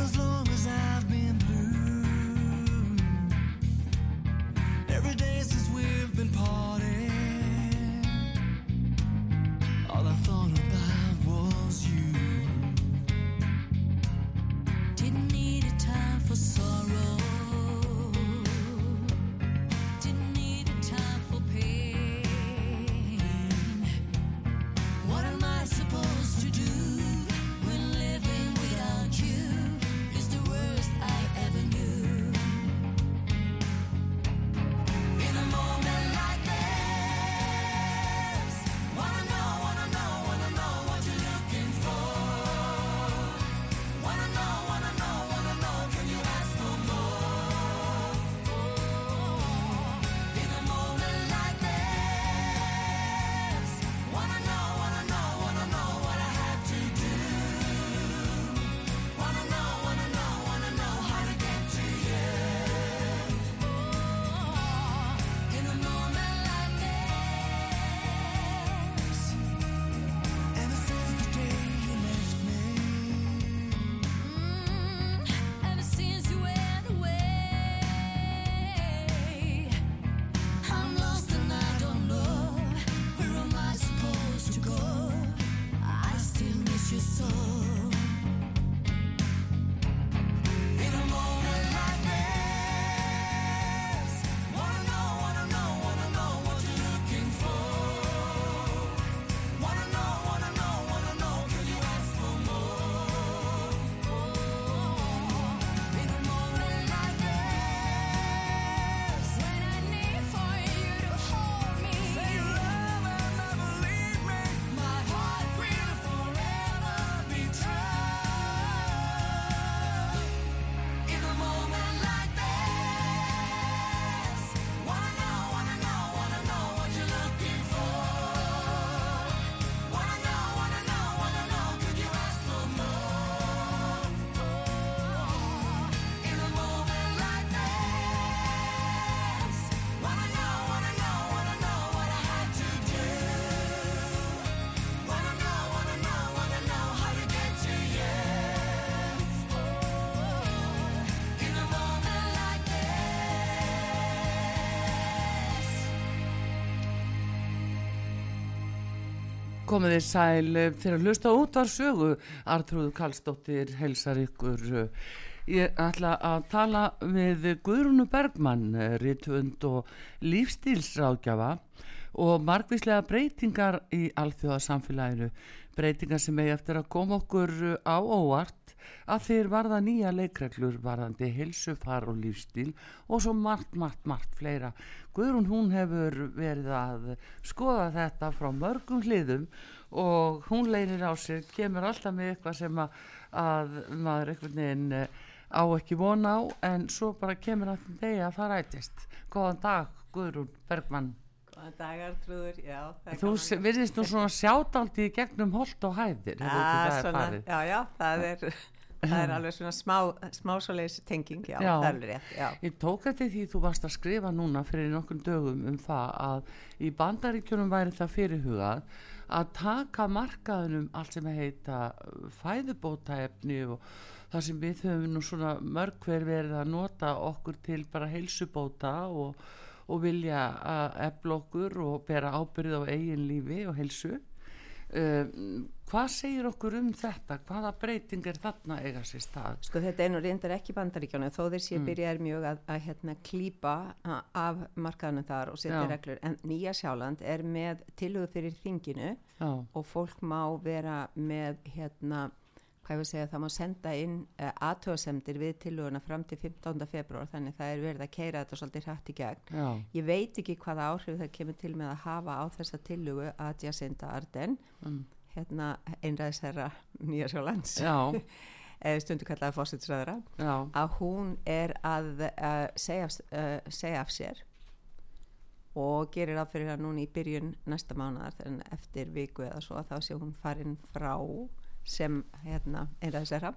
as long Komið þið sæl fyrir að hlusta út var sögu Artrúðu Karlsdóttir helsar ykkur. Ég ætla að tala við Guðrúnu Bergmann rítvönd og lífstílsráðgjafa og margvíslega breytingar í alþjóðasamfélaginu breytingar sem eigi eftir að koma okkur á óvart að þeir varða nýja leikreglur varðandi helsufar og lífstíl og svo margt, margt, margt fleira. Guðrún hún hefur verið að skoða þetta frá mörgum hliðum og hún leinir á sig, kemur alltaf með eitthvað sem að, að maður einhvern veginn eh, á ekki vona á en svo bara kemur að degi að það rætist. Góðan dag Guðrún Bergmann. Góðan dagar, trúður, já. Þú virðist nú svona sjátáldi í gegnum holt og hæðir. Já, er svona, já, já, það er, það er alveg svona smá, smá tenging, já, Já. það er alveg rétt, já. Ég tók eftir því þú varst að skrifa núna fyrir nokkur dögum um það að í bandaríkjunum væri það fyrirhugað að taka markaðunum allt sem heita fæðubótaefni og það sem við höfum nú svona mörg hver verið að nota okkur til bara heilsubóta og, og vilja að efla okkur og bera ábyrð á eigin lífi og heilsu. Um, hvað segir okkur um þetta? Hvaða breyting er þarna eiga sér stað? Sko þetta nú reyndar ekki bandaríkjónu, þó þeir sé Mm. byrjaðir mjög að, að hérna klípa a- af markaðanum þar og setja reglur, en Nýja Sjáland er með tilhugu fyrir þinginu Já, og fólk má vera með hérna hvað ég vil segja, það má senda inn uh, aðtöðasemdir við tillöguna fram til 15. februar, þannig það er verið að keira þetta svolítið hrætt í gegn. já, Ég veit ekki hvaða áhrif það kemur til með að hafa á þessa tillögu að Jacinda Arden mm, hérna einræðisherra Nýjarsjólands já, stundu kallaði fósitsræðra já, að hún er að uh, segja, af- uh, segja af sér og gerir að fyrir að núna í byrjun næsta mánuðar en eftir viku eða svo þá sé hún farin frá sem hérna einræðisherra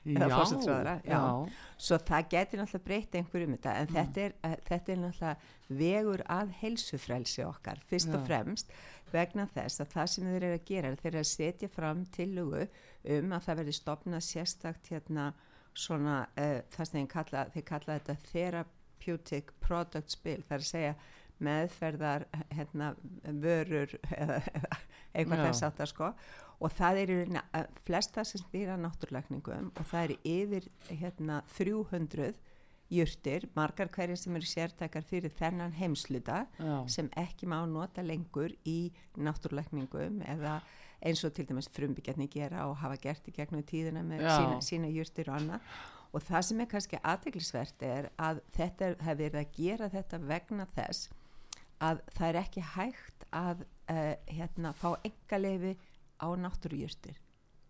Eða forsætisráðherra, já. svo það getur náttúrulega breytt einhverju um þetta en þetta, er, uh, þetta er náttúrulega vegur að heilsufrelsi okkar fyrst og Já. fremst vegna þess að það sem þeir eru að gera er þeir eru að setja fram tillögu um að það verði stopnað sérstakt hérna svona uh, það sem þeir kalla, þeir kalla þetta therapeutic products bill það er að segja meðferðar hérna vörur eða, eða eitthvað þess að það sko og það er að flesta sem stýra náttúrlækningum og það er yfir hérna 300 jurtir, margar hverjir sem eru sértækar fyrir þennan heimsluta Já. sem ekki má nota lengur í náttúrlækningum eða eins og til dæmis frumbyggjarni gera og hafa gert í gegnum tíðina með Já. sína, sína jurtir og annað og það sem er kannski aðteglisvert er að þetta hefur verið að gera þetta vegna þess að það er ekki hægt að uh, hérna, fá engaleifi á náttúrujurtir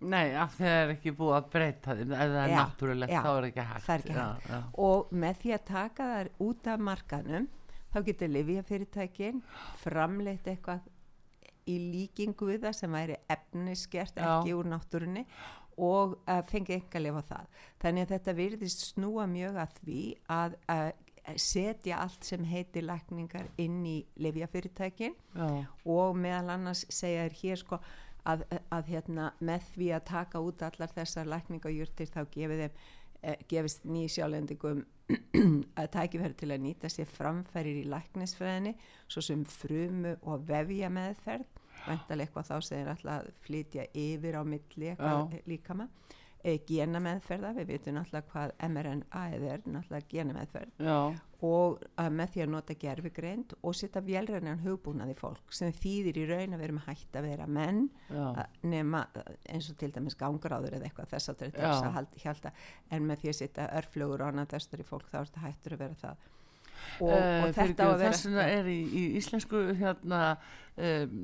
Nei, af því það er ekki búið að breyta þeim, ef það er Já, náttúrulegt já, þá er ekki hægt. er ekki já, hægt. Já, og með því að taka þær út af markanum þá getur livjafyrirtækin framleitt eitthvað í líkingu við það sem væri efniskert Já. ekki úr náttúrunni og uh, fengi enga á það þannig að þetta virðist snúa mjög að því að uh, setja allt sem heitir lækningar inn í livjafyrirtækin já, og meðal annars segja þér hér sko að, að hérna, með því að taka út allar þessar lækningajurtir þá gefið þeim eh, gefist nýsjálendingum að tækifæri til að nýta sér framfærir í læknisfræðinni svo sem frumu og vefja meðferð. Vantalega eitthvað þá sem er alltaf að flytja yfir á milli eitthvað líkama. e, gena meðferða, við vitum náttúrulega hvað mRNA er, náttúrulega gena meðferð já, og að með því að nota gerfigreind og setja vélrænan hugbúnað í fólk sem þýðir í raun að við erum hægt að vera menn að nema eins og til dæmis gangráður eða eitthvað þess að þetta að halda, en með því að setja örflugur og annað þessar í fólk þá er þetta hættur að vera það og, Eh, og þetta á að vera þess vegna er í, í íslensku hérna um,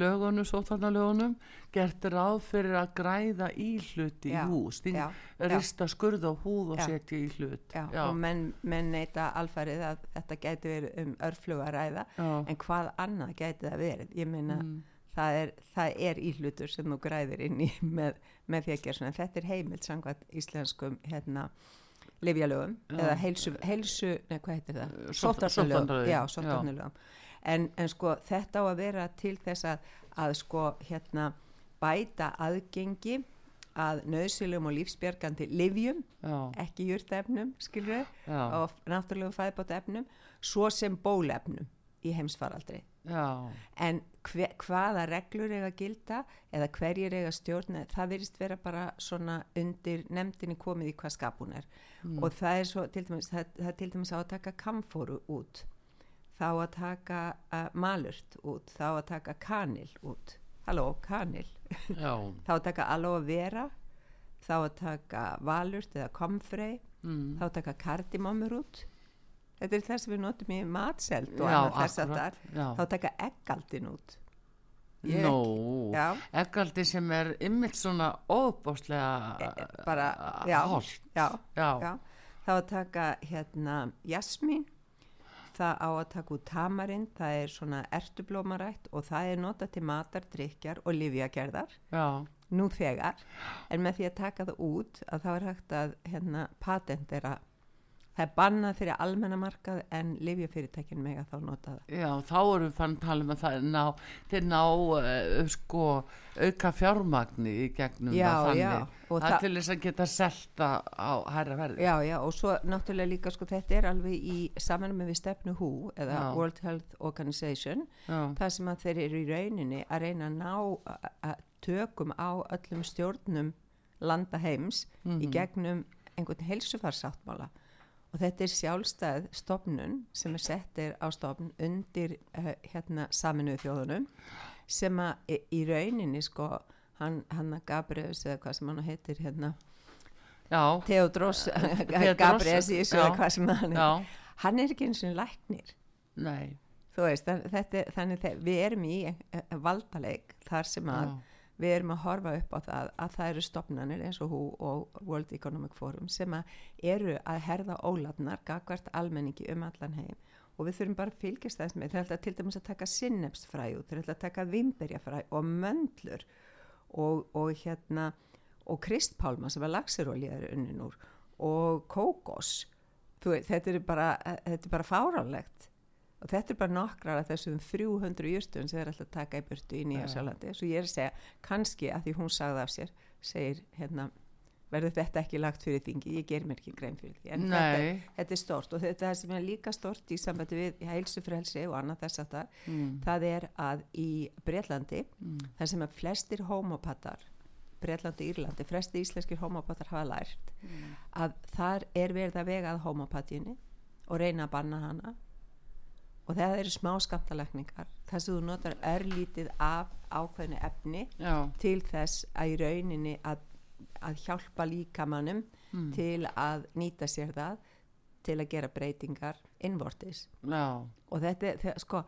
lögunum, sótarnalögunum gert ráð fyrir að græða í hluti í Já, hús já, já. rista skurð á húð og Já. setja í hlut Já, og menn, menn neita alfarið að þetta gæti verið um örfluga að ræða Já. en hvað annað gæti það verið ég meina Mm. það, er, það er íhlutur sem þú græðir inn í með, með því að gera svona en þetta er heimild samkvæmt íslenskum hérna livjalögum eða heilsu, heilsu nei hvað heitir það? Sótt- Sóttvarnalögum. sóttvarnalögum, Já, sóttvarnalögum. En, en sko þetta á að vera til þess að, að sko hérna bæta aðgengi að nöðsilum og lífsbjörgandi livjum ekki jurtefnum, skilur Já. og náttúrulega fæðbóta efnum svo sem bólefnum í heimsfaraldri. Já, en hve, hvaða reglur eiga gilda eða hverjir eiga að stjórna það virðist vera bara svona undir nefndinni komið í hvað skapun er og það er svo til dæmis það, það er til dæmis á að taka kamfóru út þá að taka uh, malurt út, þá að taka kanil út. Halló, kanil. Þá að taka aloe vera þá að taka valurt eða komfrey mm. þá að taka kardimómur út. Þetta er það sem við notum í matselt og annað þess að já. þá að taka eggaldin út Nó, eggaldi sem er ymmit svona óbáslega E- bara, já, holt já, Já. já. þá að taka hérna jasmín það á að taka út tamarind það er svona ertublómarætt og það er nota til matar, drikjar og livjagerðar nú þegar en með því að taka það út að þá er hægt að hérna, patentera það er bannað fyrir almennamarkað en livjafyrirtækin mega þá nota það já, þá erum við fann að tala um að það er ná, þeir ná uh, sko, auka fjármagni í gegnum Já, það já, þannig og það er til þess að geta selta á hærra verði Já, já, og svo náttúrulega líka sko þetta er alveg í samanum við stefnu HÚ eða Já. World Health Organization Já. það sem að þeir eru í rauninni að reyna að ná að tökum á öllum stjórnum landa heims Mhm. í gegnum einhvern heilsufarsáttmála og þetta er sjálfstæð stofnun sem er settir á stofn undir uh, hérna saminuðu þjóðunum sem að í, rauninni sko hann, hann Gabriels eða hvað sem hann heitir hérna Theodros, Gabriesis eða hvað sem hann já, hann er ekki eins og læknir. Nei. Þú veist, þetta, þannig að við erum í eh, valdaleik þar sem að Já. Við erum að horfa upp á það að það eru stopnarnir eins og hú og World Economic Forum sem að eru að herða ólafnar gagvart almenningi um allan heim. Og við þurfum bara að fylgjast þess með. Þeir ætla til dæmis að taka sinnepsfræ út þeir ætla að taka vimberjafræ og möndlur og, og hérna og kristpálma sem að laxirólja er unnin úr og kókos. Þú þetta er bara, bara fáránlegt og þetta er bara nokkrar af þessum 300 júrstun sem þeir að taka í burtu í Nýja Sjálandi. Svo ég er að segja, kannski að því hún sagði af sér, segir hérna verður þetta ekki lagt fyrir þingi ég ger mér ekki grein fyrir því. En þetta, þetta er stort og þetta er sem er líka stort í sambandi við heilsufrelsi og annað þess að það Mm. það er að í Breitlandi þar sem að flestir homopatar Breitlandi og Írlandi, flestir íslenskir homopatar hafa lært að þar er verið að vega að homopatíunni og reyna að banna hana og það eru smá skamtalækningar þar sem þú notar örlítið af ákveðinu efni já, til þess að í rauninni að, að hjálpa líkamannum Mm. til að nýta sér það til að gera breytingar innvortis. Já, og þetta er, þegar, sko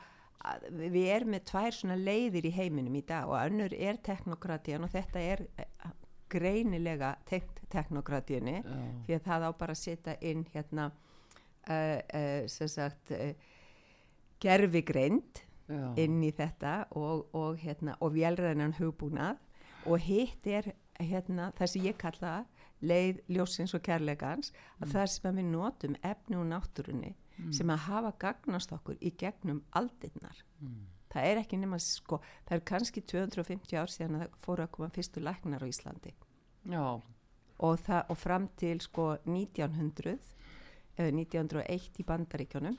að við erum með tvær svona leiðir í heiminum í dag og önnur er teknokratían og þetta er eh, greinilega tengt teknokratíunni því að það á bara að setja inn hérna uh, uh, sem sagt uh, gerfigreind inn í þetta og, og, hérna, og vélræðinan hugbúnað. Og hitt er hérna, það sem ég kalla leið ljósins og kærleikans að það sem við notum efni og náttúrunni sem að hafa gagnast okkur í gegnum aldirnar. Það er ekki nema sko, það er kannski 250 ár síðan að það fóru að koma fyrstu læknar á Íslandi. Og, það, og fram til sko 1900 eða 1901 í bandaríkjónum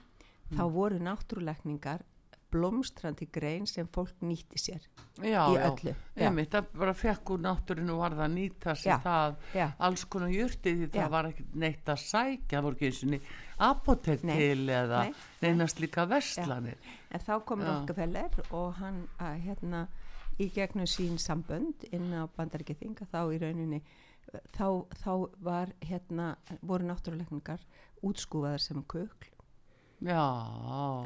þá voru náttúruleikningar blómstrandi grein sem fólk nýtti sér já, í öllu. Já, Einmitt, það bara fekk úr náttúrinu og varð að nýta sér Já, það já. alls konar jurti því það var ekki neitt að sækja voru ekki eins og niður apotek Nei, til eða nei, neynast líka verslanir. En þá kom Já. Rockefeller og hann að, hérna í gegnum sín sambönd inn á bandaríkithing þá í rauninni þá, þá var hérna voru náttúruleikningar útskúfaðar sem kukl já,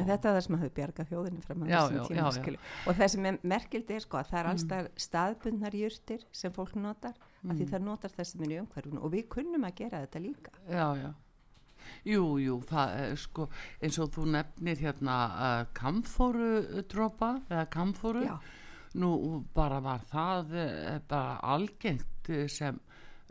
en þetta er það sem hafði bjargað þjóðinni fram að þessum tíma og það sem er merkild er sko að það er allstað staðbundnar jurtir sem fólk notar af því það notar það sem er í umhverfunu og við kunnum að gera þetta líka. Já, já. Jú, jú, það er sko eins og þú nefnir hérna uh, kamfóru dropa eða kamfóru. Nú bara var það uh, bara algengt eh, sem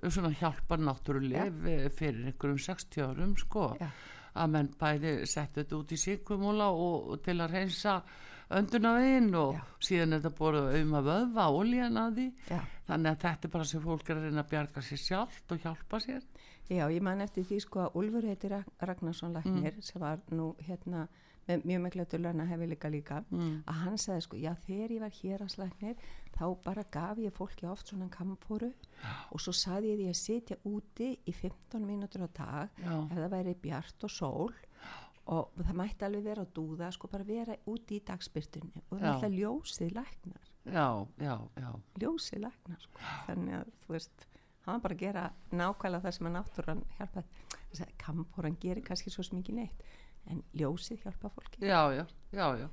svona hjálpar náttúruleg fyrir einhverjum 60 árum sko. Já. Að menn bæði settu þetta út í síkumúla og, og til að reynsa öndunavinn og Já. síðan er þetta borðið um að vöðva ólíjan að því Já. þannig að þetta er bara sem fólk er að reyna að bjarga sér sjálft og hjálpa sér Já, ég man eftir því sko að Úlfur heitir Ragnarsson Læknir sem var nú hérna með mjög mikla dölana hefileika líka Mm. að hann sagði sko, já þegar ég var hér að slæknir þá bara gaf ég fólki oft svona kampóru og svo saði ég því að sitja úti í 15 mínútur á dag Já. ef það væri bjart og sól og það mætti alveg vera að dúða sko bara vera úti í dagspyrtunni og það er alltaf ljósið læknar. Já, já, já. Ljósið læknar sko. þannig að þú veist hann var bara að gera nákvæmlega það sem að náttúran hjálpa þess að kampóran gerir kannski svo smikið neitt en ljósið hjálpa fólki. Já, já, já, já.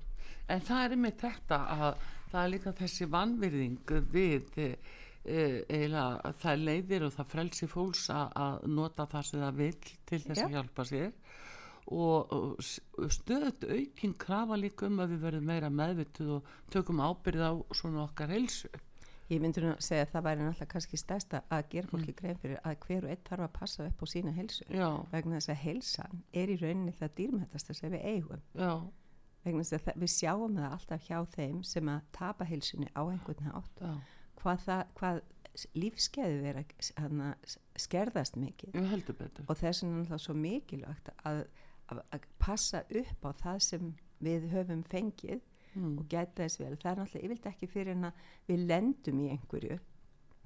En það er með þetta að það er líka þessi vanvirðing við e, eiginlega það leiðir og það frelsi fólks að, nota það sem það vil til þess að Já. hjálpa sér. Og, stöðut aukin krafa líka um að við verðum meira meðvituð og tökum ábyrð á svona okkar heilsu. Ég myndi nú að segja að það væri náttúrulega kannski stærsta að gera fólki grein fyrir að hver og einn þarf að passa upp á sína heilsu. Já, vegna þess að heilsan er í rauninni það dýrmættasta sem við eigum. Já, að við sjáum það alltaf hjá þeim sem að tapa heilsunni á einhvern hátt já hvað, það, hvað lífskeiði vera hana, skerðast mikið ég og þess er náttúrulega svo mikilvægt að, að, að passa upp á það sem við höfum fengið mm. og gæta þess vel. Það er náttúrulega yfirleitt ekki fyrir en að við lendum í einhverju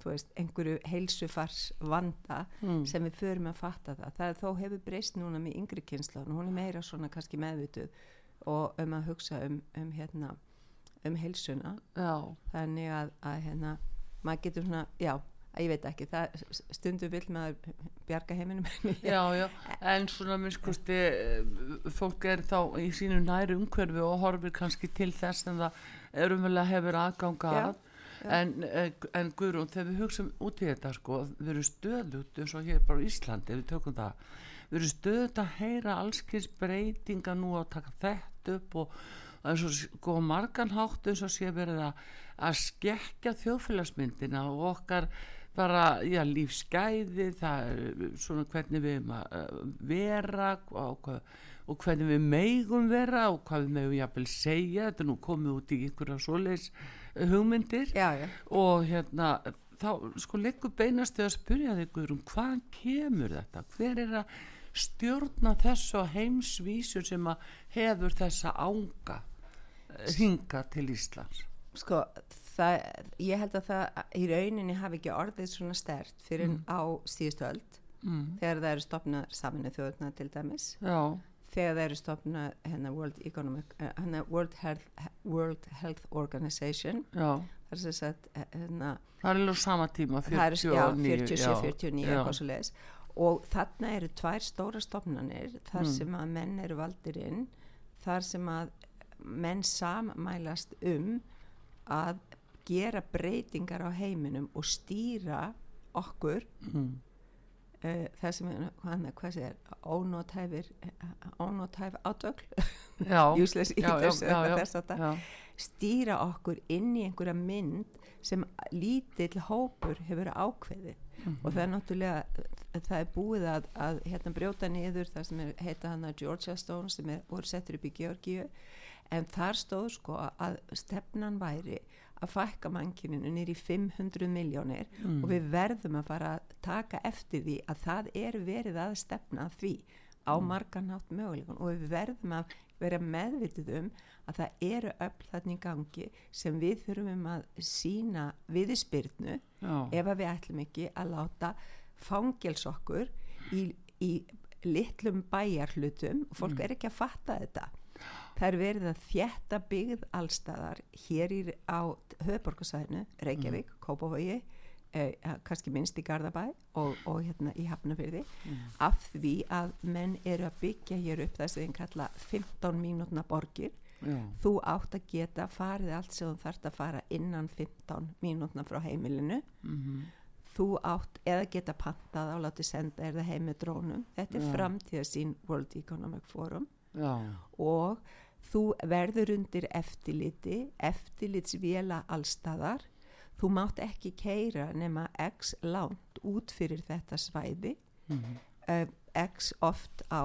veist, einhverju heilsufars vanda Mm. sem við förum að fatta það. Það er þó hefur breyst núna með yngri kynsla og hún er meira svona kannski meðvituð og um að hugsa um, um hérna um heilsuna. Já, þannig að, að hérna maður getur svona, já, ég veit ekki það stundum vil maður bjarga heiminum. Já, já, en svona minnskosti fólk er þá í sínu næri umhverfi og horfir kannski til þess en það er umvel að. Hefur aðganga að En, eh, en Guðrún, þegar við hugsaum út í þetta sko, við erum stöðut eins og hér bara Íslandi, við tökum það við erum stöðut að heyra allskins breytinga nú að taka þetta upp og eins og sko á margan hátt eins og sé verið að, að skekja þjóðfélagsmyndina og okkar bara, já, lífsgæði það er svona hvernig við erum að eh, vera og, hvað- og hvernig við megum vera og hvað við megum jafnvel segja. Þetta er nú komið út í einhverja svoleiðis eh, hugmyndir. Já, já. og hérna þá sko leggur beinast þau að spyrja þig Guðrún, hvaðan kemur þetta? Hver er að stjórna þessu heimsvísu sem að hefur þessa ánga hinga til Íslands? Sko, það, ég held að það í rauninni hafi ekki orðið svona stert fyrir mm. á síðustu öld mm. þegar það eru stopnað saminu þjóðuna til dæmis já, þegar það eru stopnað hérna, World, Economic, uh, hérna, World, Health, World Health Organization. Já. Það er sem sagt eh, hérna, það er alveg sama tíma það er, já, 49 47, 49 já, eitthvað svo leiðis og þarna eru tvær stóra stofnanir þar Mm. sem að menn eru valdir inn þar sem að menn sammælast um að gera breytingar á heiminum og stýra okkur. Mm. uh, það sem er, hvað, hvað sé er ónótæfir ónótæf átögl já, useless eaters stýra okkur inn í einhverja mynd sem lítill hópur hefur ákveðið. Og það er náttúrulega það er búið að, að hérna brjóta niður það sem er heita hana Georgia Stone sem er, voru settur upp í Georgíu. En þar stóð sko að stefnan væri að fækka mannkininu nýri 500 miljónir og við verðum að fara að taka eftir því að það er verið að stefna að því á margarnátt möguleikun og við verðum að vera meðvitið um að það eru öll þarna í gangi sem við þurfum að sína viðspyrnu ef að við ætlum ekki að láta fangels okkur í, í litlum bæjarhlutum. Og fólk er ekki að fatta þetta. Það er verið að þjætta byggð allstaðar hér í, á höfuborgarsvæðinu, Reykjavík, mm. Kópavogi eh, kannski minnst í Garðabæ og, og hérna í Hafnafyrði af því að menn eru að byggja hér upp þess að þeim kalla 15 mínútna borgir. Já, þú átt að geta farið allt sem þú þarft að fara innan 15 mínútna frá heimilinu. Mhm, þú átt eða geta pantað á láti senda er það heim með drónum. Þetta er Já. framtíðasín World Economic Forum. Já, og þú verður undir eftirliti eftirlitsvela allstaðar þú mátt ekki keira nema x langt út fyrir þetta svæði mhm, uh, x oft á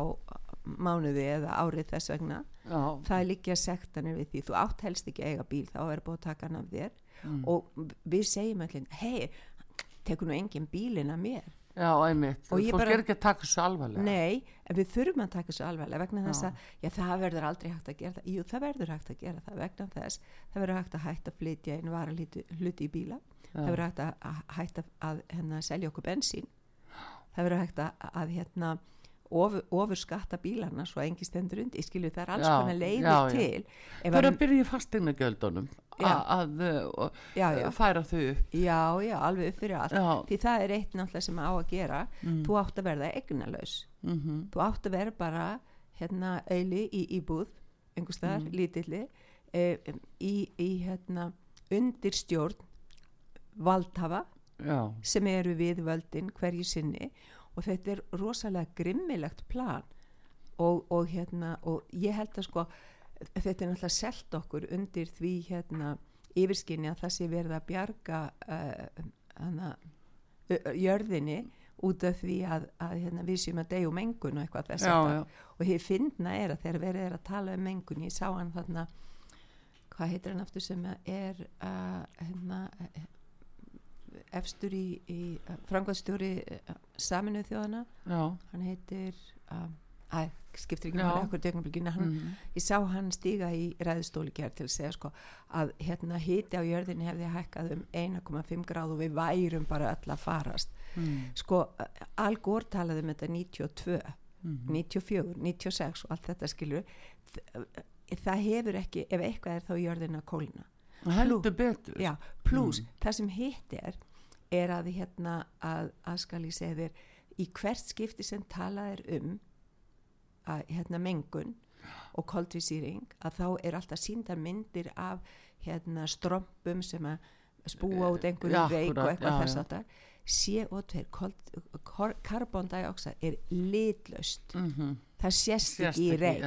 mánuði eða árið þess vegna. Já, það er líka sektanir við því. Þú átt helst ekki að eiga bíl þá er búið að taka hann af þér. Mm. og við segjum allir hei, tekur nú engin bílinn að mér já, einmitt. Og fólk bara- er ekki að taka svo alvarlega. Nei, en við þurfum að taka þessu alveg vegna þess Já. að já, það verður aldrei hægt að gera það. Jú, það verður hægt að gera það vegna þess það verður hægt að hægt að flytja inn vara hluti, í bíla. Það verður hægt að hægt að, að hérna, selja okkur bensín. Það verður hægt að, að hérna ofur, ofur skatta bílarna svo engi stendur undir, skilju það er alls Já, konar leiðir já, já. til Ef það er að- byrja í fastegna gjöldunum Já. að já, já. færa þau upp Já, já, alveg upp fyrir allt. Já. Því það er eitt náttúrulega sem á að gera. Þú átt að verða eignalaus. mhm, Þú átt að vera bara hérna auðli í íbúð, einhvers staðar, Mm. lítilli, e, í, í hérna undir stjórn valdhafa já, sem eru við völdin hverju sinni og þetta er rosalega grimmilegt plan. Og, og hérna og ég held að sko þetta er náttúrulega selt okkur undir því hérna yfirskinni að það sé verið að bjarga uh, hana, jörðinni út af því að, að hérna, við séum að deyja um mengun og eitthvað þess að og hér fyndna er að þegar verið er að tala um mengun ég sá hann þarna hvað heitir hann aftur sem er uh, hérna efstur í, í uh, framkvæmstjóri uh, saminuð þjóðana já, hann heitir uh, æ, skiptir ekki náttúrulega ekkur dögnablikina hann, mhm, ég sá hann stíga í ræðustóli gerð til að segja sko að hérna hiti á jörðinni hefði hækkað um 1,5 gráð og við værum bara öll að farast. Mhm, sko Al Gore talaði um þetta 92 mhm. 94, 96 og allt þetta skilur það hefur ekki, ef eitthvað er þá jörðin að kólna heldur betur. Já, pluss það sem hitt er er að hérna að, að skal ég segja þér í hvert skipti sem talað er um að hérna mengun og koldvísýring að þá er alltaf síndar myndir af hérna strompum sem að spúa út einhverju Já, reik og eitthvað já, þess að það CO2 karbondioxid er litlaust. Mhm. það sést ekki í reik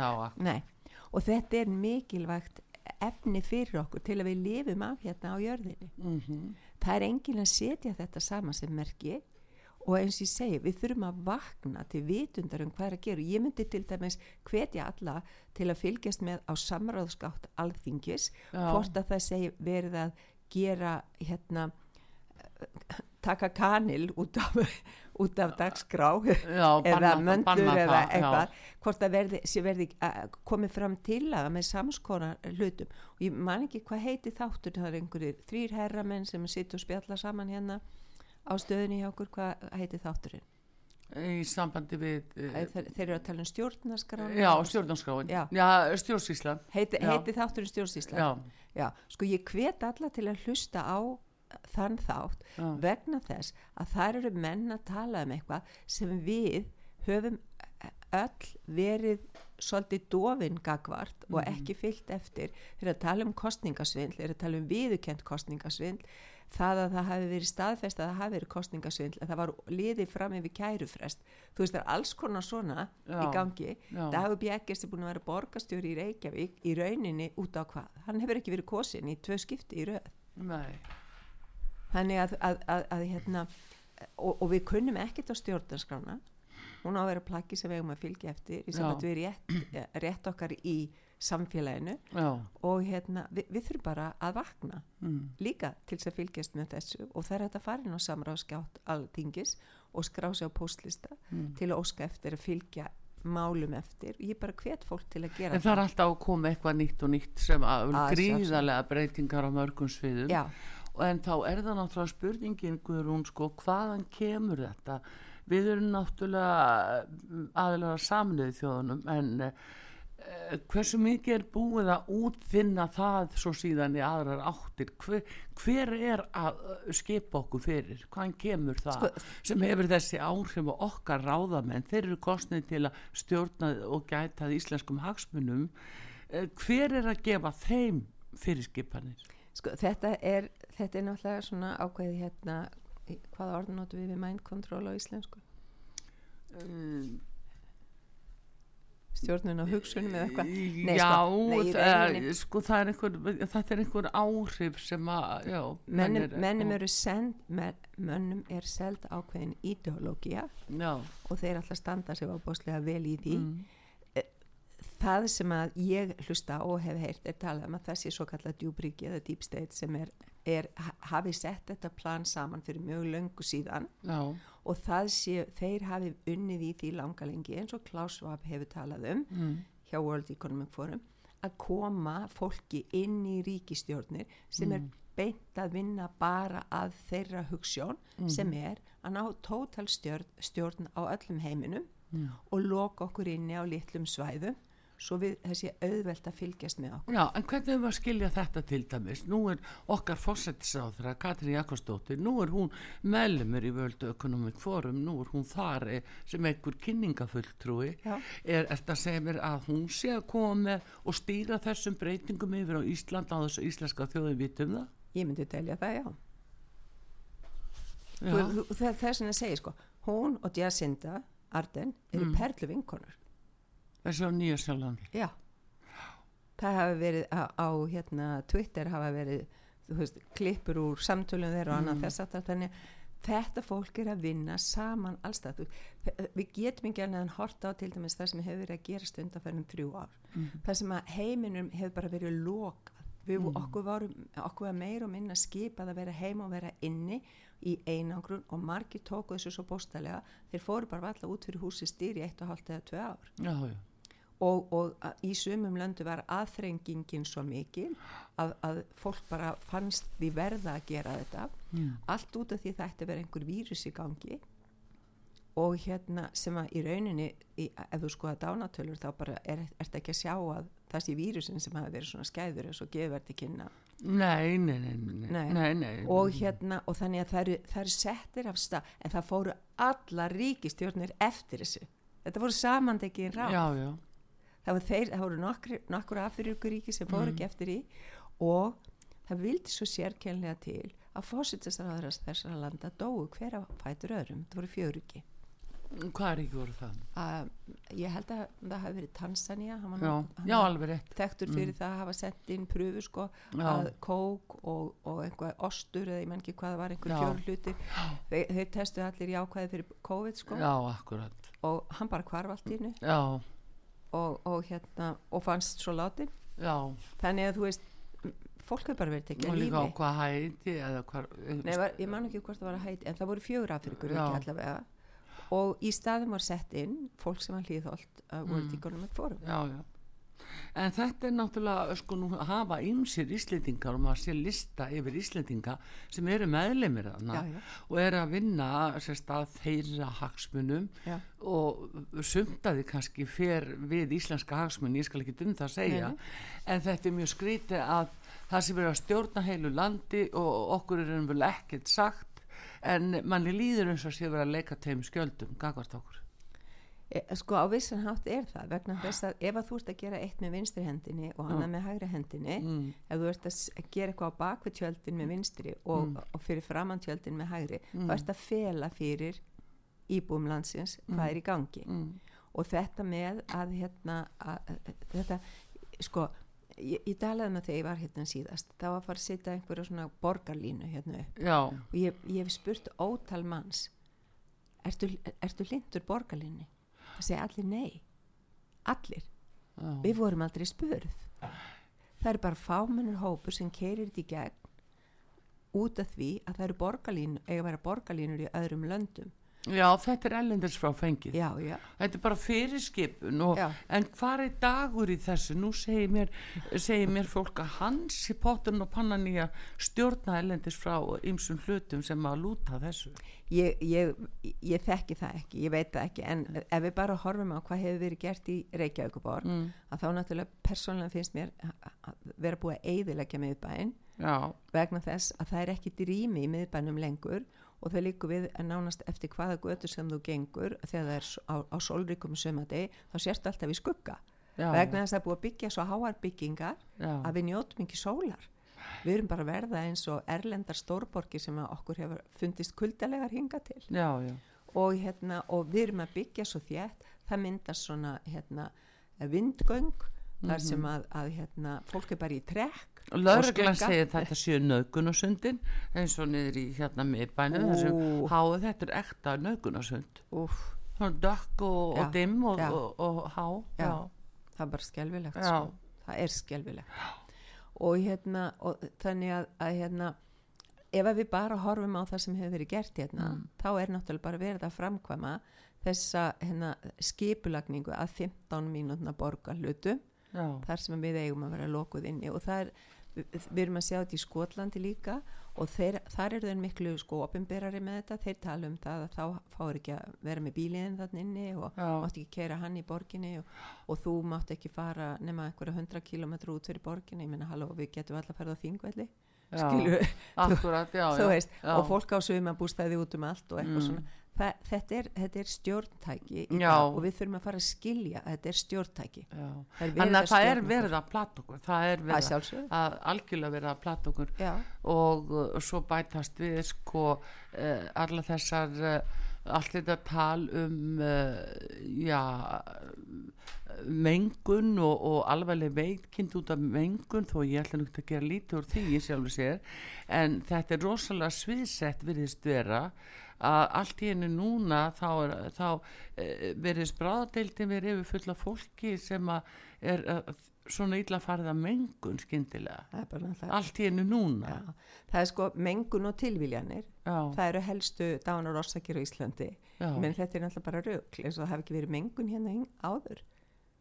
og þetta er mikilvægt efni fyrir okkur til að við lifum af hérna á jörðinni Mhm. það er enginn að setja þetta saman sem merki og eins og ég segi, við þurfum að vakna til vitundar um hvað er að gera ég myndi til dæmis hvetja alla til að fylgjast með á samráðskátt alþingis, Já. hvort að það segi verið að gera hérna taka kanil út af, út af dagskrá Já, eða möndur banna eða það, já. eitthvað hvort það verði, verði uh, komið fram til að með samskonar hlutum. Og ég man ekki hvað heiti þáttur það er einhverjir þrýr herramenn sem sitt og spjalla saman hérna á stöðunni hjá okkur, hvað heiti þátturinn? Í sambandi við uh, þeir, þeir eru að tala um stjórnarskrá. Já, stjórnarskráin Já. já stjórnsýslan. Heiti, heiti þátturinn stjórnsýsla já, Já, sko ég hvet alla til að hlusta á þann þátt Já. vegna þess að þar eru menn að tala um eitthvað sem við höfum öll verið svolítið dofin gagvart og ekki fyllt eftir. Þeir að tala um kostningasvindl þeir að tala um viðukent kostningasvindl það að það hafi verið staðfest að það hafi verið kostningasvindl að það var liðið fram yfir kærufrest. Þú veist það er alls konar svona Já. í gangi. Dagur Bjekkers er búin að vera borgarstjóri í Reykjavík í rauninni út á hvað? Hann hefur ekki verið kosin í tvö skipti í röð. Nei þannig að, að, að, að hérna og, og við kunnum ekkert á stjórnarskrána. Hún á að vera plaggi sem við eigum að fylgja eftir í samt Já. að við rétt, eh, rétt okkar í samfélaginu. Já, og hérna við, við þurfum bara að vakna mm. líka til þess að fylgjast með þessu. Og það er fara inn á samráðskjátt alþingis og skrá sig á postlista Mm. til að óska eftir að fylgja málum eftir. Ég bara hvet fólk til að gera en það er alltaf að koma eitthvað nýtt og nýtt sem að gríðarlega breytingar á mörgum sviðum. Já, en þá er það náttúrulega spurningin Guðrún sko, hvaðan kemur þetta? Við erum náttúrulega aðlega saminuði þjóðunum en eh, hversu mikið er búið að útfinna það svo síðan í aðrar áttir? Hver, hver er að eh, skipa okkur fyrir, hvaðan kemur það Sko- sem hefur þessi áhrif og okkar ráðamenn, þeir eru kostnið til að stjórna og gæta íslenskum hagsmunum. Eh, hver er að gefa þeim fyrirskipanir sko þetta er þetta er náttúrulega svona ákveði hérna hvaða orð notum við við mind control á íslensku? Stjórnun á hugsunum eða eitthvað? já, sko, í það, sko, það er einhver, þetta er einhver áhrif sem að, já, mennum, menn mennum eru send men, mönnum er seld ákveðin ideológia já, og þeir alltaf standa sig ábúslega vel í því. Mm, það sem að ég hlusta og hef heyrt er talað um að þessi svo kallað djúbríki eða deep state sem er, er ha- hafi sett þetta plan saman fyrir mjög löngu síðan. Já, og það sé, þeir hafi unnið í því langa lengi eins og Klaus Schwab hefur talað um mm, hjá World Economic Forum að koma fólki inn í ríkistjórnir sem er beint að vinna bara að þeirra hugssjón sem er að ná tótal stjórn, stjórn á öllum heiminum og loka okkur inni á litlum svæðum svo við þessi auðvelt að fylgjast með okkur. Já, en hvernig hefur að skilja þetta til dæmis, nú er okkar fórsættisáþra, Katrín Jakobsdóttir nú er hún meðlumur í World Economic Forum, nú er hún þar sem einhver kynningafulltrúi er þetta að segja mér að hún sé að koma og stýra þessum breytingum yfir á Ísland á þessu íslenska þjóðin vitum það? Ég myndi telja það, já, já, það, það er svona að segja sko. Hún og Jacinda Arden eru mm. perlu vinkonur þessi á Nýja Sjálflandi Já, það hafa verið á, á hérna, Twitter hafa verið veist, klippur úr samtölum þeirra og annað þess að þannig að þetta fólk er að vinna saman allstað við getum ekki annað en horta á til dæmis það sem hefur verið að gerast undanferðum þrjú ár. Það sem að heiminum hefur bara verið lokað. Við okkur, varum, okkur var meir og minna skipað að vera heima og vera inni í einangrun og margir tóku þessu svo bóstalega þeir fóru bara alltaf út fyrir húsi stýri eitt og hálft eða tvö ár. Já, já, og, og að- í sumum löndu var aðþrengingin svo mikil að, að fólk bara fannst því verða að gera þetta. Allt út af því það ætti að vera einhver vírus í gangi. Og hérna sem að í rauninni í, ef þú skoða dánatölur þá bara er þetta ekki að sjá að það sé vírusin sem hafi verið svona skæður og gefur kynna. Nei, nei, nei, nei, Nei. nei, nei. og hérna og þannig að það eru, það eru settir af stað en það fóru alla ríkistjórnir eftir þessu. Þetta voru samandekin ráð. Já, já, það þeir, það voru nokkur, nokkur afturjökuríki sem fóru ekki eftir í og það vildi svo sérkjænlega til að fósittisraðar þessara landa dóu hver að fætur öðrum, það voru fjörugi. Hvað er ekki voru það? að ég held að það hafi verið Tanzania hann Já, hann já alveg rétt. þekktur fyrir það að hafa sett inn pröfu sko, að kók og, og einhvað ostur eða ég menn ekki hvað var einhver Já. fjór hlutir. Þeir, þeir testuðu allir jákvæði fyrir COVID sko, Já, akkurat. og hann bara hvarf allt í hennu Já, og, og hérna og fannst svo látin já. þannig að þú veist fólk hefur bara verið tekið Og að líka á lífi hvað hæti eða hvað... Nei, var, ég man ekki hvort það var að hæti en það voru fjögur Afrikur og í staðum var sett inn fólk sem var hlýðholt að Mm. World Economic Forum Já, já. En þetta er náttúrulega, sko, nú hafa ýmsir Íslendingar og maður sé lista yfir Íslendinga sem eru meðlemið þarna og eru að vinna sérst að þeirra hagsmunum Já. og sumtaði kannski fer við íslenska hagsmun, ég skal ekki um það að segja, Nei, en þetta er mjög skrítið að það sem er að stjórna heilu landi og okkur er vel ekkert sagt en manni líður eins og sé verið að leika teim skjöldum, gagvart okkur. E, sko á vissan hátt er það vegna þess að ef að þú ert að gera eitt með vinstri hendinni og annað með hægri hendinni Mm. ef þú ert að gera eitthvað á bakvið tjöldin með vinstri og, Mm. og fyrir framann tjöldin með hægri þá ert að fela fyrir íbúum landsins hvað er í gangi. Mm. og þetta með að hérna að, þetta sko ég, ég talaði með þegar ég var hérna síðast var að fara að setja einhverja svona borgarlínu hérna upp. Já, og ég, ég hef spurt ótal manns ertu, ertu lindur borgarlínni það segja allir nei. Allir, já. við vorum aldrei spurð. Það er bara fámennur hópur sem keirir þetta í gegn út af því að það eru borgarlínu eiga að vera borgarlínur í öðrum löndum Já, þetta er ellendis frá fengið. já, já, Þetta er bara fyrirskipun og, en hvað er dagur í þessu? Nú segir mér, segir mér fólk að hans í potun og pannan í að stjórna ellendis frá ymsum hlutum sem að lúta þessu. ég, ég, ég þekki það ekki, ég veit það ekki en ef við bara horfum á hvað hefur verið gert í Reykjavíkuborg Mm. að þá náttúrulega persónulega finnst mér að- vera búið að eyðileggja miðbæinn vegna þess að það er ekki drými í miðbænum lengur og það líkur við að nánast eftir hvaða götu sem þú gengur þegar það er á, á sólríkum sumadi þá sérst alltaf í skugga. Já, vegna þess að það er búið að byggja svo háar byggingar já, að við njótum ekki sólar. Við erum bara að verða eins og erlendar stórborgir sem okkur hefur fundist kuldalegar hinga til. Já, já, og, hérna, og við erum að byggja svo þétt það myndast svona hérna, vindgöng þar sem að, að hérna, fólk er bara í trekk Skugga. segir þetta séu nöðgunasundin eins og niður í hérna miðbænum Ú. þessum háið þetta er ekta nöðgunasund. Úf, Svona dökk og, Já, og dimm og, já. og, og há. Já. það er bara skelfilegt Já. sko. það er skelfilegt og hérna og þannig að, að hérna ef við bara horfum á það sem hefur verið gert hérna, Mm. þá er náttúrulega bara verið að framkvæma þessa hérna, skipulagningu að 15 mínútna borga hlutu já, þar sem við eigum að vera lokuð inni og það er, við, erum að sjá þetta í Skotlandi líka og þeir, þar eru þeir miklu sko opinberari með þetta, þeir tala um það að þá fáir ekki að vera með bíliðin þann inni og Já. mátt ekki keira hann í borginni og, og þú mátt ekki fara nema einhverja 100 km út fyrir borginni, ég meina halló við getum alltaf að ferða á þingvelli já. skilur Akkurat, já, já. veist, og fólk á suma bústæði út um allt og eitthvað Mm. svona. Þa, þetta, er, þetta er stjórntæki og við þurfum að fara að skilja að þetta er stjórntæki. Þannig að að það er verið að plata okkur það er að verið að, að algjörlega verið að plata okkur. Já, og uh, svo bætast við sko uh, alla þessar uh, allt þetta tal um uh, já mengun og, og alveglega veikind út af mengun þó ég ætla nú ekki að gera lítið úr því ég sjálfur sér en þetta er rosalega sviðsett virðist vera að allt í hennu núna þá, er, þá uh, verðist bráðadeildin verið yfir fulla fólki sem að er uh, svona illa farið að mengun náttúrulega allt í hennu núna. Já, það er sko mengun og tilviljanir. Já, það eru helstu dánar orsakir á Íslandi. Já, menn þetta er náttúrulega bara rögl eins og það hafi ekki verið mengun hérna áður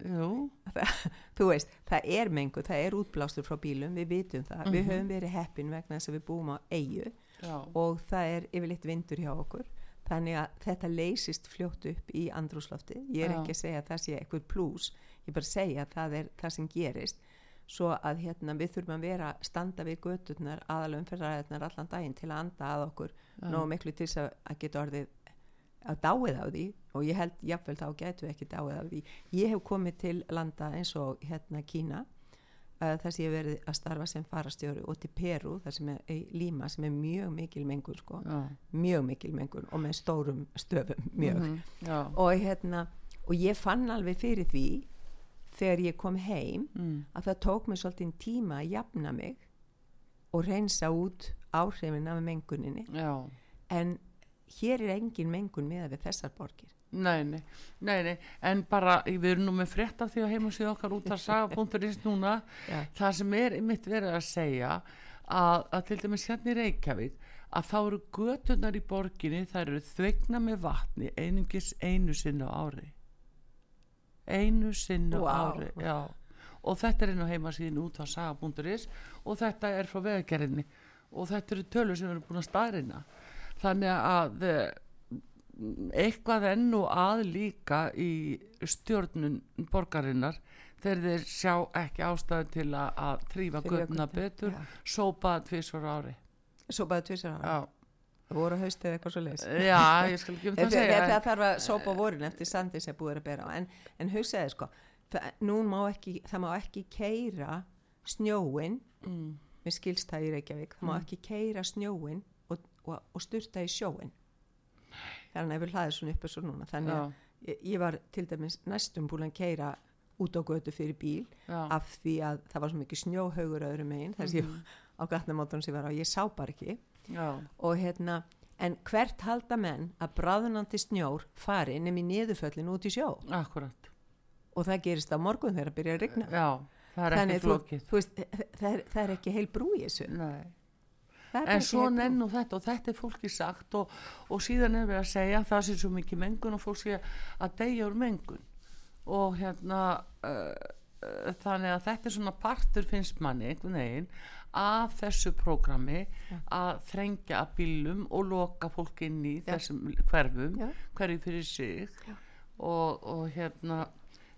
jú, þú veist, það er mengun, það er útblástur frá bílum, við vitum það. Við höfum verið heppin vegna þess að við búum á eigu já, og það er yfirleitt vindur hjá okkur. Þannig að þetta leysist fljótt upp í andrúslofti, ég er Já. ekki að segja að það sé eitthvað plús, ég bara segja að það er það sem gerist. Svo að hérna, við þurfum að vera standa við göturnar aðalum fyrir allan daginn til að anda að okkur Já. nógu miklu til þess að, að geta orðið að dáið á því og ég held jafnvel þá getum við ekki dáið á því. Ég hef komið til landa eins og hérna Kína uh, þar sem ég verið að starfa sem farastjóri og til Peru, þar sem er í Lima sem er mjög mikil mengun sko, já, mjög mikil mengun og með stórum stöfum mjög. Mhm, já, og hérna og ég fann alveg fyrir því þegar ég kom heim mm, að það tók mér svolítið tíma að jafna mig og reynsa út áhrifin af menguninni. Já. En hér er engin mengun með við þessar borgir Nei, nei, nei, nei, en bara við erum nú með frétt af því að heimasíð okkar út að saga.is núna Já. það sem er mitt verið að segja að, að til dæmis hérna í Reykjavík að þá eru götunar í borginni þær eru þvegna með vatni einungis einu sinni á ári einu sinni á Vá. ári já. og þetta er inn á heimasíðin út að saga.is og þetta er frá vegagerðinni og þetta eru tölur sem erum búin að staðrina þannig að eh, eitthvað enn og að líka í stjórnun borgarinnar þegar þeir sjá ekki ástæðu til að, að þrýfa götuna, betur já. sópa tvisvar á ári. Svo bara tvisar ára, já, það voru haust eða eitthvað svo leys já ég skal ekki um það segja það þarf að sópa vorin eftir sandi sem búið er að bera á. En, en hugsaði sko það, má ekki, það má ekki keira snjóin mm, með skilstæði í Reykjavík, það má ekki keira snjóin og, og, og styrta í sjóin þannig að við hlaðið svona upp þessu núna. Þannig að ég, ég var til dæmis næstum búin að keira út á götu fyrir bíl já, af því að það var svo mikið snjóhaugur öðrum megin þess að ég á gatnamótunum sem ég var á, ég sá bara ekki. Já, og hérna, en hvert halda menn að bráðunandi snjór fari nefn í niðurföllin út í sjó? Akkurat. Og það gerist á morgun þegar að byrja að rigna. Já, það er ekki flókið. það er, það er ekki heil brú í þessu. Nei. En ekki svo heil brú. nenn og þetta og þetta er fólki sagt og, og síðan er við að segja að það sé svo mikið mengun og fólk sé að deyja úr mengun og hérna uh, uh, þannig að þetta er svona partur finnst manni einhvern veginn af þessu prógrami að þrengja að bílum og loka fólk inn í Já. þessum hverfum Já. hverju fyrir sig og, og hérna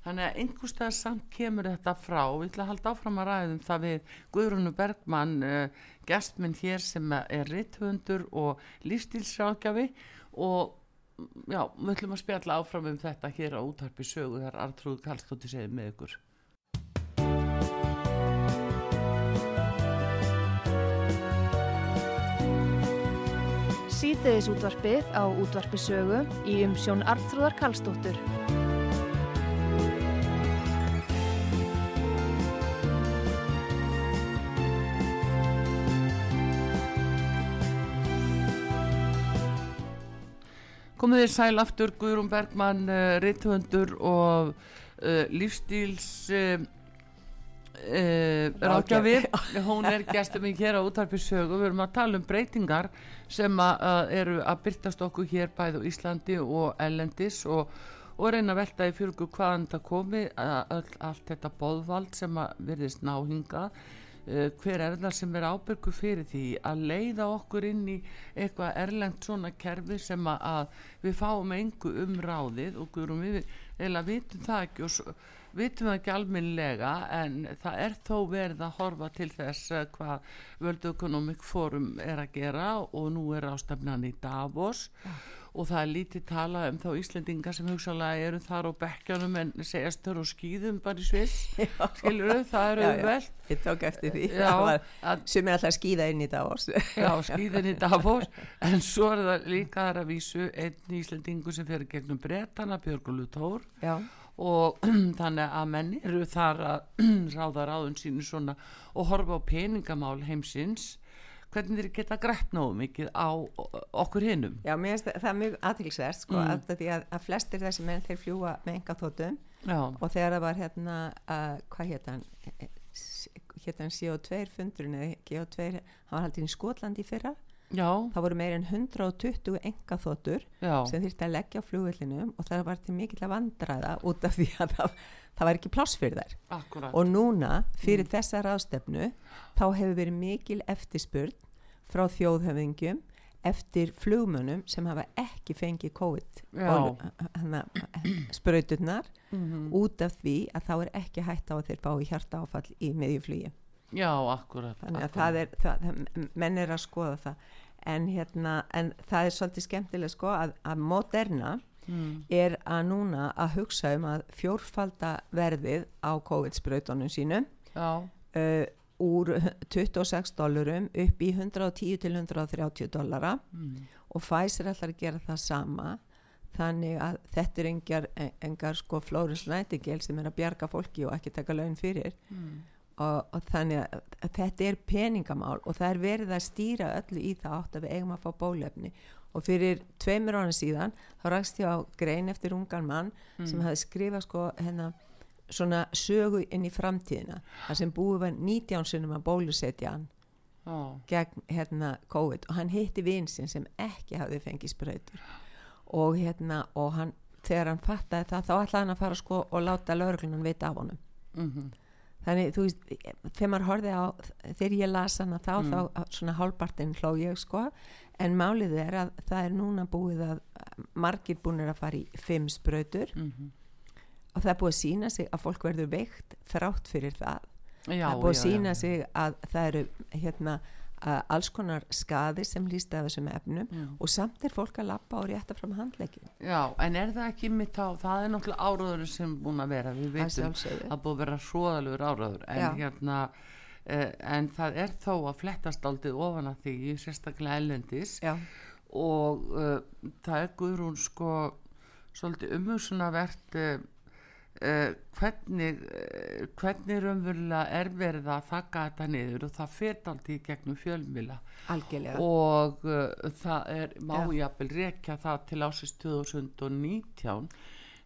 þannig að einhverstað samt kemur þetta frá. Við ætla að halda áfram að ræðum það við Guðrúnu Bergmann uh, gestminn hér sem er rithundur og lífstílsrákjafi og já, við ætlum að spjalla áfram um þetta hér á útarpi sögu þar Artrúð Karlsdóttir segir með ykkur. Síðdeðis útvarpið á útvarpi sögu í umsjón Arnþrúðar Karlsdóttur. Komið þér sæl aftur Guðrún Bergmann uh, rithundur og uh, lífstíls uh, uh, rákjafi hún er gestur mig hér á útarpi sögu. Við erum að tala um breytingar sem að, eru að byrtast okkur hér bæði á Íslandi og Ellendis og, og reyna að velta í fylgu hvaðan það komi all, allt þetta boðvald sem að virðist náhinga hver er það sem er ábyrgu fyrir því að leiða okkur inn í eitthvað erlengt svona kerfi sem að, við fáum engu um ráðið og guðrum við eða vitum það ekki og vitum það ekki alminlega en það er þó verið að horfa til þess uh, hvað World Economic Forum er að gera og nú er ástafnan í Davos. Og það er lítið talað um þá Íslendinga sem hugsalega eru þar á bekkjanum en segjast þau á skýðum bara í Sviss skilur þau, það eru vel ég tók eftir því. Já, var- að- sem er alltaf skýða inn í Davos. Já, skýðin í Davos. En svo er það líka þar að vísu einn Íslendingu sem fyrir gegnum bretana Björgulu Tór já, og þannig að menn eru þar að ráða ráðun sínu svona og horfa á peningamál heimsins hvernig þeir geta grætt nógu mikið á okkur hinnum já mér finnst það, það mjög aðtilsverð sko, Mm. því að, að flestir þessi menn þeir fljúa með enga þóttum og þegar það var hérna uh, hvað hétt hann hétt hann CO2 fundurinn eða CO2, hann var haldið í Skotlandi fyrra. Já, það voru meir en 120 enga þóttur já. sem þurfti að leggja á flugvillinum og það var til mikill að vandræða út af því að það, það var ekki pláss fyrir þær akkurat og núna fyrir þessa ráðstefnu þá hefur verið mikil eftirspurn frá þjóðhöfingjum eftir flugmönnum sem hafa ekki fengið COVID Já. hana, sprauturnar Mhm. út af því að þá er ekki hætt á að þeir bá í hjarta áfall í miðjuflugi já, akkurat, þannig að akkurat. það er, það, það, menn er að skoða það en, hérna, en það er svolítið skemmtilega sko að, að Moderna mm. er að núna að hugsa um að fjórfalda verðið á COVID-sprautunum sínum já, uh, úr 26 dólarum upp í 110 til 130 dollara Mm. og Pfizer ætlar að gera það sama þannig að þetta er engar, engar sko Flórens Nightingale sem er að bjarga fólki og ekki taka laun fyrir Mm. Og, og þannig að, þetta er peningamál og það er verið að stýra öllu í það átt að við eigum að fá bólefni og fyrir tveimur ára síðan þá rakst ég á grein eftir ungan mann sem hafði skrifað sko hérna svona sögu inn í framtíðina þar sem búið var 19 sinnum að bólusetja hann Já. gegn hérna COVID. Og hann hitti vinsinn sem ekki hafði fengið sprautur. Og hérna og hann, þegar hann fattaði það þá ætlaði hann að fara sko og láta lauruglunan vita af honum. Mhm. Þannig þú veist, þegar maður horfið á þegar ég las hana þá, þá svona hálfpartinn hló ég sko en málið er að það er núna búið að margir búinir að fara í fimm sprautur Mhm. og það er búið að sína sig að fólk verður veikt þrátt fyrir það Já, það er búið að já, sína já. sig að það eru hérna að alls konar skaði sem líst af þessum efnum Já. og samt er fólk að lappa og rétta fram handleikin Já, en er það ekki mitt á, það er náttúrulega áraður sem búin að vera, við veitum að búið að vera hróðalegur áraður, en Já. hérna, uh, en það er þó að flettast aldrei ofan að því, sérstaklega ellendis já, og uh, það er Guðrún sko svolítið umhugsunavert uh, uh, hvernig uh, hvernig raunverulega er verið að þakka þetta niður? Og það fer aldrei í gegnum fjölmila algjörlega. Og uh, það er má Já. jafnvel rekja það til ásins 2019 Já.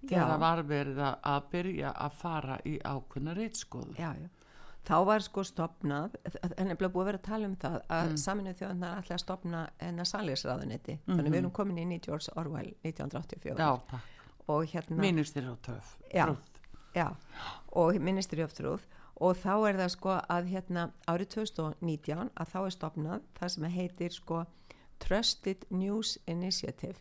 þegar það var verið að, byrja að fara í ákveðna reitskoðu þá var sko stopnað en er búið að vera að tala um það að mm. saminuð þjóðanar ætla að stopna enna saliðsraðunetti þannig við erum komin í George Orwell 1984 Já, takk, og hérna þér á töf Já. Já, og Ministry of Truth og þá er það sko að hérna árið 2019 að þá er stopnað það sem heitir sko Trusted News Initiative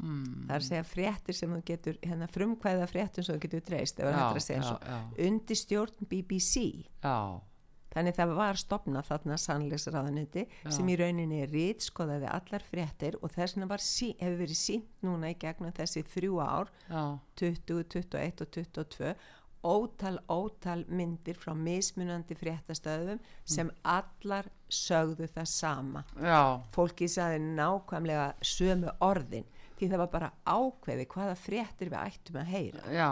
mm. það er að segja fréttir sem þú getur hérna frumkvæða fréttum sem þú getur dreist ef það Já, hættir að segja svo já. undir stjórn BBC Já, þannig það var stopnað þarna sannlegsraðaniti Já. sem í rauninni rítskoðaði allar fréttir og þess vegna var sí, hefur verið sínt núna í gegnum þessi þrjú ár já, 20, 21 og 22 ótal, ótal myndir frá mismunandi fréttastöðum sem allar sögðu það sama. Já, fólki sagði nákvæmlega sömu orðin því það var bara ákveði hvaða fréttir við ættum að heyra. Já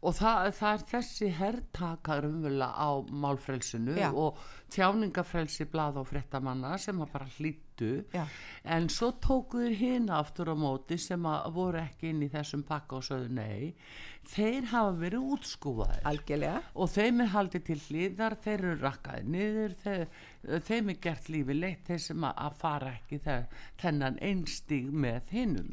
og það, það er þessi herrtakar umvöla á málfrelsinu Já. og tjáningafrelsi blað og fréttamanna sem að bara hlýttu en svo tókuður hina aftur á móti sem að voru ekki inn í þessum pakka og sögðu nei. Þeir hafa verið útskúfaðir. Algjörlega. Og þeim er haldið til hlýðar þeir eru rakkaði niður þeir, þeim er gert lífi leitt þeir sem að, fara ekki þennan einstíg með hinnum.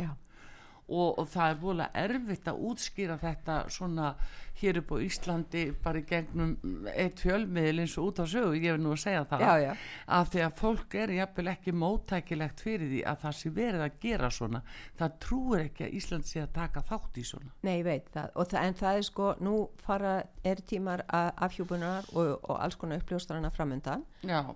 Og, og það er volið erfitt að útskýra þetta svona hér upp á Íslandi bara í gegnum eitt fjölmiðil eins og út á sögu, ég vil nú að segja það Já, já. að því að fólk er jafnvel ekki móttækilegt fyrir því að það sé verið að gera svona. Það trúir ekki að Ísland sé að taka þátt í svona. Nei, ég veit það, það, en það er sko, nú fara, er tímar afhjúbunar og, og alls konar uppljóstarana framöndan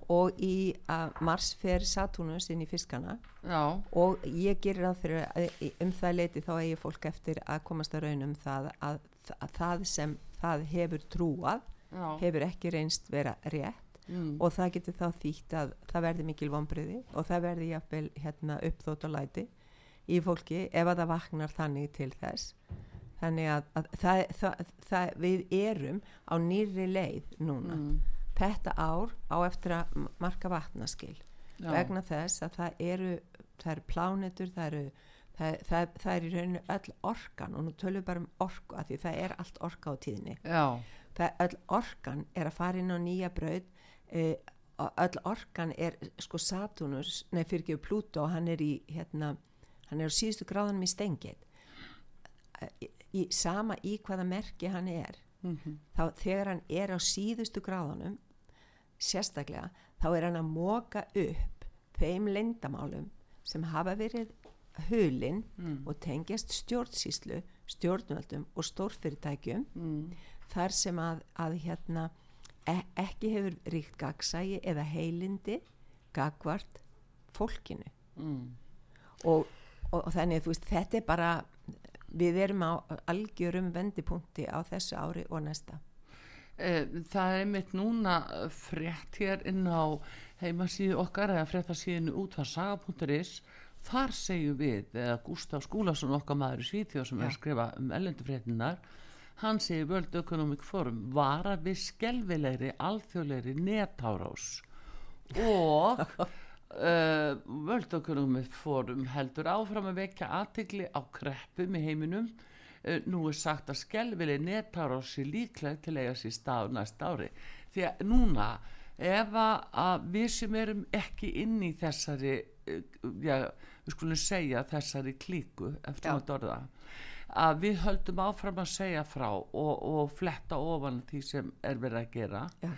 og í mars fer Saturnus inn í fiskana. Já, og ég gerir fyrir að í- um það leiti þá eigi fólk eftir að komast að raun um það að, að það sem það hefur trúað já. hefur ekki reynst vera rétt mm, og það getur þá þýtt að það verði mikil vonbriði og það verði jafnvel hérna, uppþótt og læti í fólki ef að það vaknar þannig til þess. Þannig að, að það, það, það, við erum á nýri leið núna. Mm, þetta ár á eftir að marka vatnaskil já, vegna þess að það eru það eru plánetur, það eru það, það, það er í rauninu öll orkan og nú tölum við bara um orku af því það er allt orka á já, það öll orkan er að fara inn á nýja braut eh, og öll orkan er sko Saturnus, nei fyrir ekki Pluto hann er í hérna hann er á síðustu gráðanum í stengið í, í sama í hvaða merki hann er mhm, þá þegar hann er á síðustu gráðanum sérstaklega þá er hann að móka upp þeim lendamálum sem hafa verið hulinn mm, og tengjast stjórnsýslu stjórnvöldum og stórfyrirtækjum mm, þar sem að, að hérna e ekki hefur ríkt gagsægi eða heilindi gagvart fólkinu. Mm, og, og, og þannig veist þetta er bara við erum á algjörum vendipunkti á þessu ári og næsta. Eh, Það er mitt núna frétt hér inn á heimasíðu okkar eða fréttasíðinu útvarsaga.is þar segjum við, eða Gustaf Skúlason okkar maður í Svíþjóð sem er að skrifa um ellendu fréttinar hann segir World Economic Forum vara við skelvilegri alþjóðlegri netárás. Og uh, World Economic Forum heldur áfram að vekja aðtegli á kreppum í heiminum. Uh, nú er sagt að skelvileg netárás sé líklega til að eiga sér stað á næsta ári. Því að núna ef að, að við sem erum ekki inn í þessari uh, já, við skulum segja þessari klíku eftir að orða að við höldum áfram að segja frá og, og fletta ofan því sem er verið að gera Já.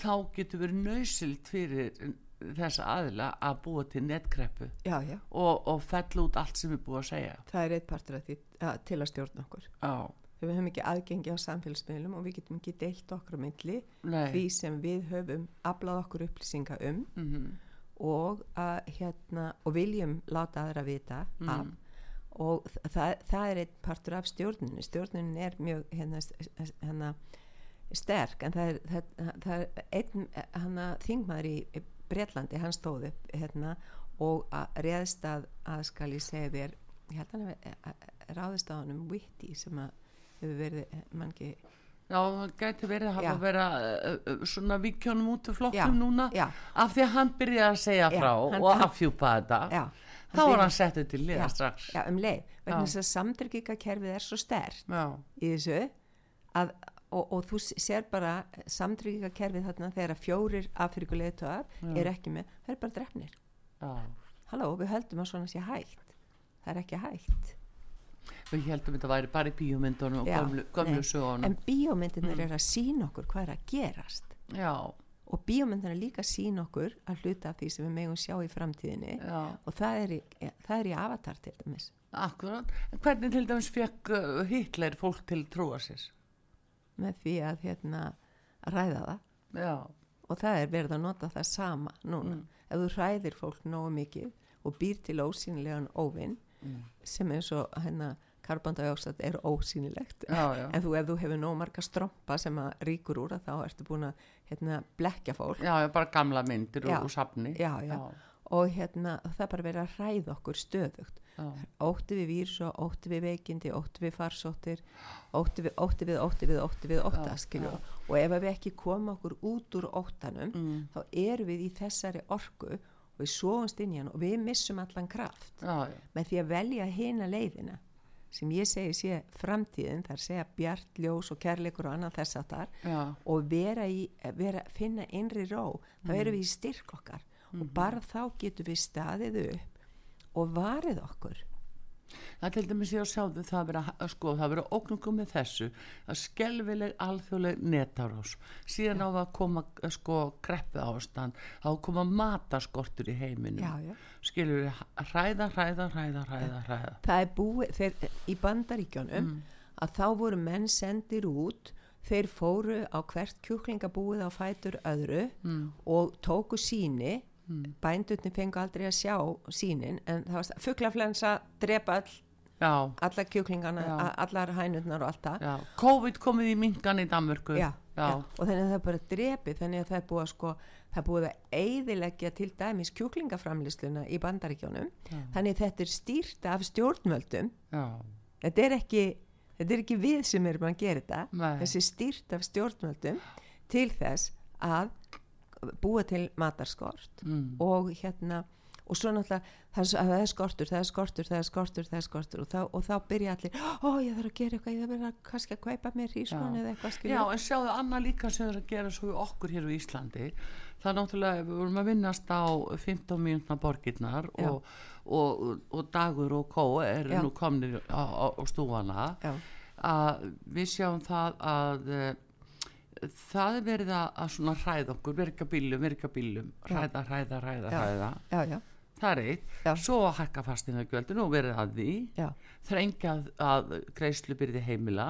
þá getur verið nöysilt fyrir þessa aðila að búa til netkreppu já, já, og, og fell út allt sem er búið að segja. Það er eitt partur af því að, til að stjórna okkur. Já, við höfum ekki aðgengi á samfélagsmiðlum og við getum ekki deilt okkur á milli því sem við höfum aflað okkur upplýsinga um mm og, að, hérna, og viljum láta aðra vita Mm. af og það, það er einn partur af stjórnunni stjórnunni er mjög hérna, hérna, sterk en það er, það, það er einn hana, þingmaður í Breitlandi hann stóð upp hérna, og að réðst að, skal ég segja þér ráðist á hann um Witty sem að hefur verið mangi Já, það gæti verið að hafa Já. vera uh, svona vikjónum út af flokkum Já, núna. Já. af því að hann byrjaði að segja frá og afhjúpa þetta. Já, þá var hann settið til liða strax. Já, um leið. Vegna þess að samtryggingakerfið er svo stert í þessu að, og, og þú sér bara samtryggingakerfið þarna þegar fjórir afrikuleitöðar er ekki með, það er bara drefnir halló, við höldum að svona sé hægt. Það er ekki hægt við heldum þetta væri bara í bíómyndunum og Já, gömlu, gömlu nei. sögunum. En bíómyndirnir er að sína okkur hvað er að gerast. Já, og bíómyndirnir er líka að sína okkur að hluta af því sem við megum sjá í framtíðinni. Já, og það er, í, það er í avatar til dæmis. Akkurat. En hvernig til dæmis fekk uh, Hitler fólk til að trúa sér? Með því að hérna að ræða það. Já, og það er verið að nota það sama núna. Ef þú hræðir fólk nógu mikið og býr til ósýnilegan óvinn sem eins og hérna karbandauðjóksat er ósýnilegt. Já, já. En þú ef þú hefur nógu marga strompa sem að ríkur úr að þá ertu búin að hérna, blekja fólk. Já, bara gamla myndir úr, safni. Og hérna það bara verið að hræða okkur stöðugt. Já. ótti við vírus og ótti við veikindi ótti við farsóttir ótti við, ótti við, ótti við, ótti við ótta Já, skilur já. og ef við ekki komum okkur út úr óttanum Mm. þá erum við í þessari orku og við svoumst inn í hann og við missum allan kraft já. með því að velja hina leiðina sem ég segi sé framtíðin þar segja bjart, ljós og kærleikur og annað þess að þar já. og vera í, vera, finna innri ró þá erum við í styrk okkar og bara þá getum við staðið upp og varið okkur Það til dæmis ég að sjáðu það að vera, að sko, það að vera óknungum með þessu að skelvileg alþjóðleg netárás síðan á það að koma eh, sko kreppu ástand á að koma mataskortur í heiminum. Já, já. skilur við hræða, hræða, hræða, hræða, hræða. það er búið þeir, í bandaríkjónum að þá voru menn sendir út þeir fóru á hvert kjúklingabúið á fætur öðru og tóku síni mm. bændurni fengu aldrei að sjá sínin en það var fugglaflensa drepa all, já, alla kjúklingana Já. allar hænurnar og allt það. COVID komið í mingan í Danmörku. Já, já, og þannig að það bara drepið þannig að það er búið að sko það er búið að eiðileggja til dæmis kjúklingaframlýsluna í bandaríkjónum þannig að þetta er stýrt af stjórnvöldum. Já, þetta er ekki þetta er ekki við sem erum að gera þetta. Nei. þessi stýrt af stjórnvöldum til þess að búa til matarskort Mm. og hérna og svo náttúrulega það er, er skortur, það er skortur, það er skortur, það er skortur og, þá- og þá byrja allir, ó ég þarf að gera eitthvað, ég þarf að kannski að kaupa mér hrísgrón Já. eða eitthvað já, skilja. en sjáðu annað líka sem það er að gera svo í okkur hér á Íslandi það er náttúrulega, við vorum að vinnast á 15 mínútna borgirnar Já. og, og, og dagur og kó eru Já. nú komnir á, á, á stúfana Já, að við sjáum það að eh, það er verið að, svona hræða okkur, virka bílum, virka bílum hræða, hræða, hræða, hræða. Já, já, það er eitt, Já. svo að hækka fastina gjöldu og verið að því. Já, þrengja að, greiðslu byrði heimila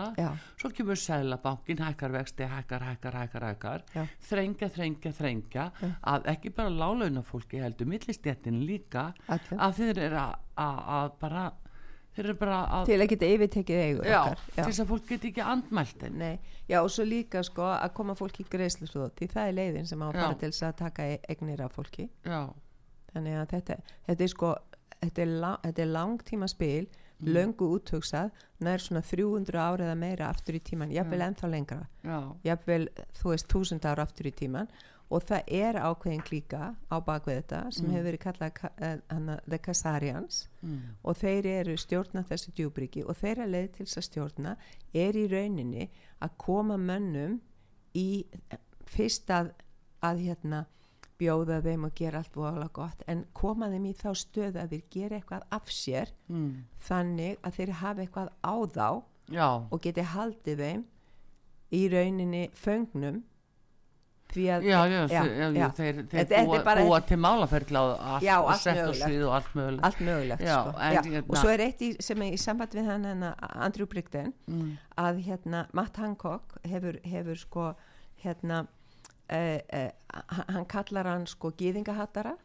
svo kemur sælabankin, hækkar vexti hækkar, hækkar, hækkar, hækkar. Já. þrengja, þrengja, þrengja. Að ekki bara lálauna fólki heldur millistjættin líka. Öllum. að þeir eru að bara til að geta yfirtekið eigu já, okkar til þess að fólk geti ekki andmælt já og svo líka sko að koma fólki í greiðslustóð því það er leiðin sem á að Já. fara til þess að taka e- eignir af fólki. Já, þannig að þetta, þetta er sko þetta er, la, þetta er langtíma spil löngu úthugsað nær svona 300 ára eða meira aftur í tíman jafnvel ennþá lengra. Já, jafnvel þú veist 1000 ára aftur í tíman og það er ákveðin klíka á bakvið þetta sem hefur verið kallað ka- hana, The Khazarians mm, og þeir eru stjórna þessu djúbriki og þeirra leið til þess að stjórna er í rauninni að koma mönnum í fyrst að, að hérna bjóða þeim og gera allt voðalega gott en koma þeim í þá stöðu að þeir gera eitthvað af sér mm, þannig að þeir hafa eitthvað á þá já, og geti haldið þeim í rauninni föngnum að já, já, já, já, þeir, þeir Þetta- þetta búa, bara- búa til málaferðla og og sett mögulegt. svið og allt mögulegt. Allt mögulegt sko. en hérna- og svo er eitt í, sem er í samband við hann hana, Andrew Brigden mm, að hérna Matt Hancock hefur, hefur sko hérna uh, uh, hann kallar hann sko gýðingahattara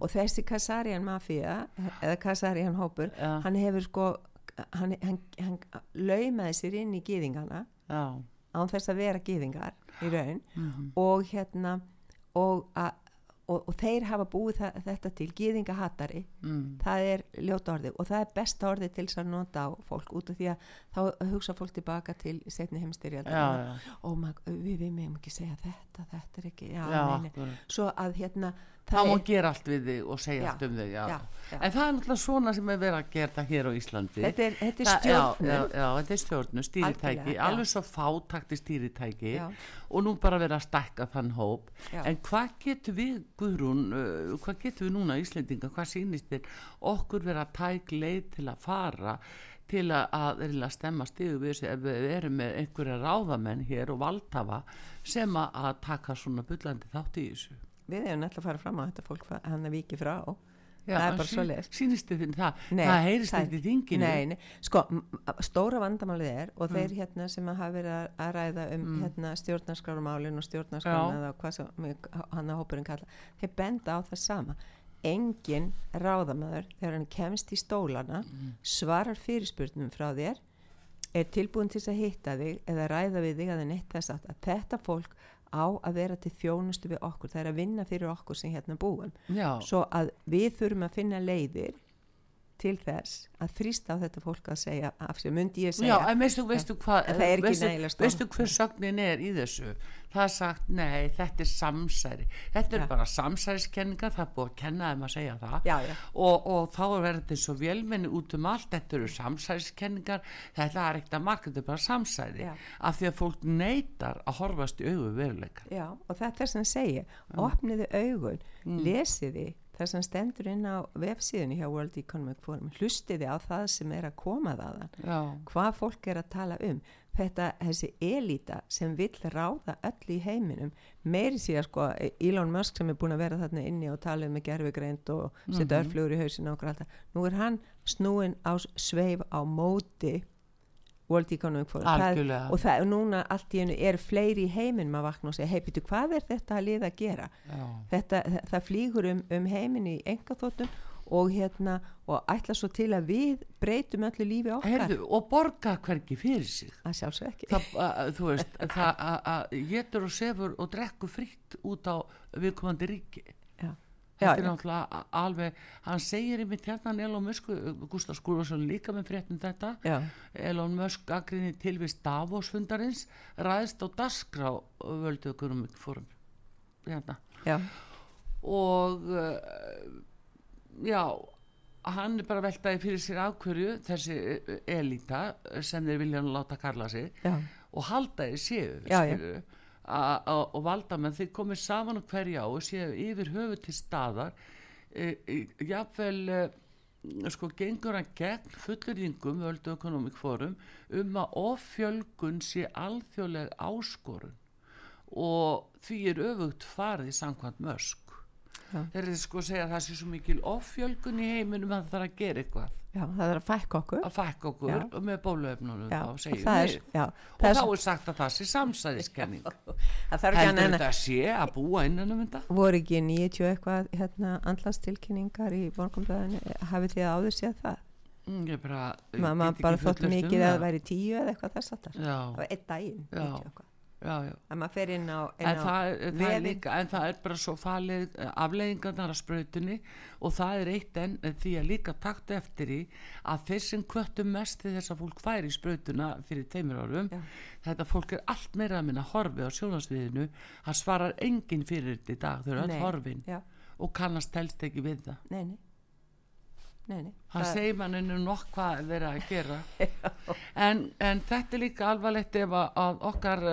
og þessi Kasarian mafía eða Kasarian hópur hann hefur sko hann, hann, hann laumaði sér inn í gýðingana án þess að vera gýðingar í raun. Mhm, og hérna og, a, og, og þeir hafa búið það, þetta til gýðingahattari mm, það er ljóta orðið. Og það er besta orðið til þess að nota á fólk út af því að þá hugsa fólk tilbaka til setni heimstyrjald já, já, og við, við meðum ekki segja þetta þetta er ekki, já, já, svo að hérna það má er, gera allt við þig og segja Já, allt um þig já. já, en það er náttúrulega svona sem er verið að gera þetta hér á Íslandi. Þetta er, þetta er stjórnum þetta er stjórnum, stýritæki alveg svo fátakti stýritæki og nú bara verið að stækka þann hóp. En hvað getur við Guðrún, uh, hvað getur við núna Íslendinga, hvað sýnist þér okkur vera tæk leið til að fara til að, að, að stemma stíðu við við erum með einhverja ráðamenn hér og valdhafa sem að, að taka svona bullandi þátt í þessu við hefum náttúrulega að fara fram á þetta fólk hann að viki frá. Já, það er bara sí- svoleiðis. Sýnist þið þinn það? Nei, það heyrist þetta í þinginu. Nei, nei, sko, stóra vandamálið er og Mm. þeir hérna sem hafa verið að- ræða um hérna stjórnarskárumálin og stjórnarskrána eða hvað sem hann að hópurinn kalla þeir benda á það sama. Engin ráðamæður þegar hann kemst í stólana Mm. svarar fyrirspurnum frá þér er tilbúin til að hitta þig eða ræða við þig að það þess að, að þetta fólk á að vera til þjónustu við okkur, það er að vinna fyrir okkur sem hérna búum. Já, svo að við þurfum að finna leiðir til þess að þrýsta á þetta fólk að segja af sér, myndi ég Já, segja en veistu, veistu hvað veistu, hver sögnin er í þessu það er sagt, nei, þetta er samsæri þetta er Já. bara samsæriskenninga það er búið að kenna þeim að segja það Já, já. Og, og þá er verið þetta svo vélmenni út um allt þetta eru samsæriskenningar þetta er ekkert að marka, þetta er bara samsæri Já. af því að fólk neytar að horfast í augu veruleika Já, og það er að segja opniði augun, Mm. lesiði það sem stendur inn á vefsíðunni hjá World Economic Forum, hlustiði á það sem er að koma þaðan. Já, hvað fólk er að tala um. Þetta, þessi elita sem vill ráða öll í heiminum meiri síðan sko Elon Musk sem er búin að vera þarna inni og tala um með gerfugreind og setja Mhm. örflugur í hausinu og alltaf nú er hann snúin á sveif á móti World Economic Forum. Það- og það er núna allt í hennu er fleiri í heiminum að vakna og segja hei, býtu, hvað er þetta að liða að gera? Þetta, það, það flýgur um, um heimin í engaþóttum og hérna og ætla svo til að við breytum öllu lífi okkar. Heyrðu, og borga hvergi fyrir sig. Að sjálfsög ekki. Það, að, þú veist, það að- getur og sefur og drekkur fritt út á viðkomandi ríki. Já. Þetta er náttúrulega alveg hann segir í mitt hérna Elon Musk Gustaf Skúlason líka með fréttum þetta. Já. Elon Musk aðgrinni tilvist Davos fundarins ræðist á dasgrá völdu okkur um fórum hérna. Já, og uh, já hann er bara veltaði fyrir sér ákverju þessi uh, elita sem þeir vilja nú láta kalla sig já, og halda þeir séu Já, já. Og valda menn þeir komið saman á hverja á og séu yfir höfu til staðar. E, e, jafnvel e, sko gengur hann gegn fullurðingum völdu ekonomik fórum um að offjölgun sé alþjóðleg áskorun. Og því er öfugt farið samkvæmt mösk Já. þeir eru sko að segja að það sé svo mikil offjölgun í heiminum að það þarf að gera eitthvað já, það er að fækka okkur. Að fækka okkur Já. og með bóluefnunum já, þá og segjum við. og er, þá er sagt að það sé samsæðiskenning heldur að þetta sé að búa innan um þetta? Voru ekki 90 eitthvað hérna andlastilkynningar í morgunblæðinu hafið þið áður séð það? Mm, ég bara maður bara þótt um mikið að það. væri tíu eða eitthvað þess að það var einn daginn Já. 90 og eitthvað. já, já að maður fer inn á, inn En á það, það líka, en það er bara svo falið afleiðingarnar að sprautunni og það er eitt en því að líka takt eftir í að þeir sem kvöttu mest til þess að fólk færi í sprautuna fyrir teimur árum Já. þetta fólk er allt meira að minna horfi á sjónasviðinu það svarar enginn fyrir þetta í dag þau eru öll horfin já, og kannast helst ekki við það nei, nei nei, nei. Hann Það- segir manninu nokk hvað vera að gera. En, en þetta er líka alvarlegt ef að, okkar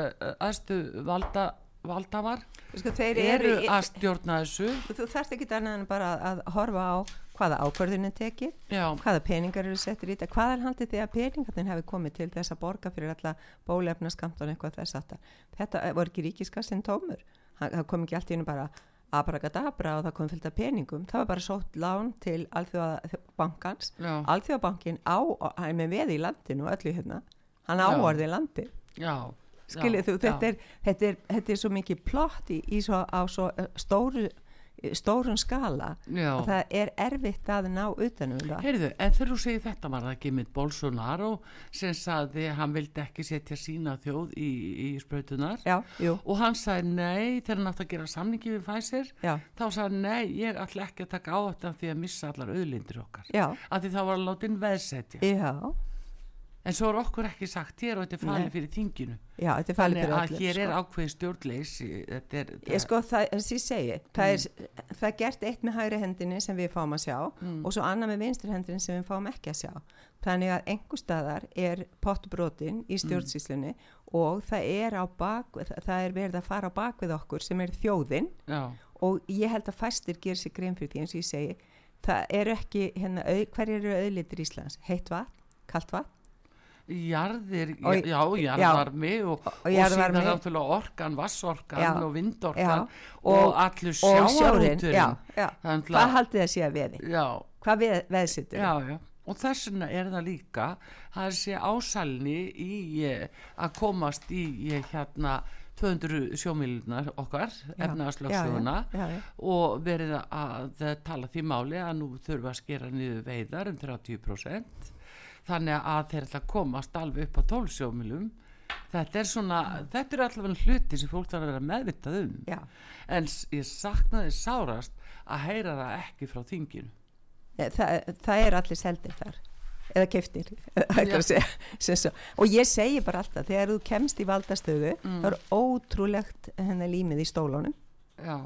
aðstu valda, valdafar sko, þeir eru eru, að stjórna þessu. Þú þarft ekki annað en bara að horfa á hvaða ákvörðin er tekið já, hvaða peningar eru settir í þetta. Hvaðan haldið því að peningarnir hefði komið til þess að borga fyrir alla bólefna skamtan eitthvað þess aftar þetta voru ekki ríkiskassin tómur? Það kom ekki allt í hennu bara abragadabra og það kom fylgta peningum. Það var bara sótt lán til alþjóðabankans. Já, alþjóðabankin á, hann er með í landinu öllu hérna. Hann Já. áorði landi. Já. Skiljið já, þú, þetta já. er, þetta, er, þetta er svo mikið plott í, í svo, á svo eh, stóru stórun skala Já. að það er erfitt að ná utanum það. Heyrðu, en þegar þú segir þetta var það ekki með Bolsonaro sem saði að hann vildi ekki setja sína þjóð í, í sprautunar já, og hann sagði nei þegar hann átti að gera samningi við Pfizer. Já, þá sagði nei, ég ætla ekki að taka á þetta því að missa allar auðlindir okkar. Af því þá var hann látin veðsetja. Já en svo er okkur ekki sagt hér og þetta er falið fyrir þinginu já, þetta er falið þannig fyrir að öllum hér er sko. ákveðin stjórnleysi þetta er, Ég sko, það, eins og ég segi, það er, það er gert eitt með hægri hendinni sem við fáum að sjá Mm. og svo annað með vinstri hendinni sem við fáum ekki að sjá. Þannig að einhver staðar er pottbrotin í stjórnsýslunni og það er bak, það er verið að fara á bak við okkur sem er þjóðin já, og ég held að fæstir gerir sér grein fyrir því eins og ég segi, það eru ekki, hérna, au, jarðir, Og- já, jarðvarmi og, og, og síðan náttúrulega orkan, vassorkan Já, og vindorkan já, og, allur er Hvað haldið það sé að veði? já, Hvað veð, veðsittur? já, já. Og þess vegna er það líka það er sé ásælni í eh, að komast í eh, hérna 200 sjómilunar okkar já. og verið að tala því máli að nú þurfa að skera niður veiðar um 30% þannig að þeir ætla að komast alveg upp á 12 sjómilum þetta er svona, þetta er allavega hluti sem fólk þarf að vera meðvitað um. Já. en ég saknaði sárast að heyra það ekki frá þinginu. Eh, það, er allir seldir þar eða keftir og ég segi bara alltaf þegar þú kemst í valdastöðu Mm. það er ótrúlegt hennar límið í stólunum. Já,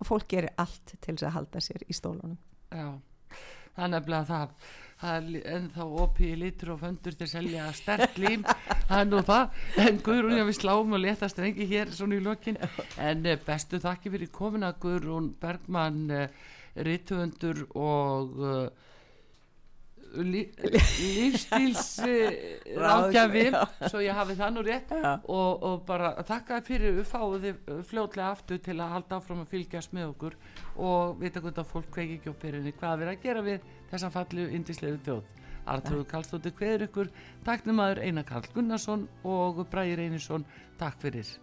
og fólk gerir allt til þess að halda sér í stólunum. Já. Er nefnilega það það er ennþá opið litur og föndur til að selja stert lím er nú það, en Guðrún ég við sláum og letast rengi hér svona í lokin en eh, bestu þakki fyrir komina Guðrún Bergmann uh, rithöfundur og uh, lí, lífstíls ráðgjafi Já. svo ég hafi það nú rétt Já. og, og bara þakka fyrir við fáið þið fljótlega aftur til að halda áfram að fylgjast með okkur og vita hvernig fólk kveiki ekki á byrjunni hvað er verið að gera við þessa fallu indislegu þjóð. Artrúðu Karlsdóttir kveður ykkur. Takk nemaður Einar Karl Gunnarsson og Bræði Reynisson takk fyrir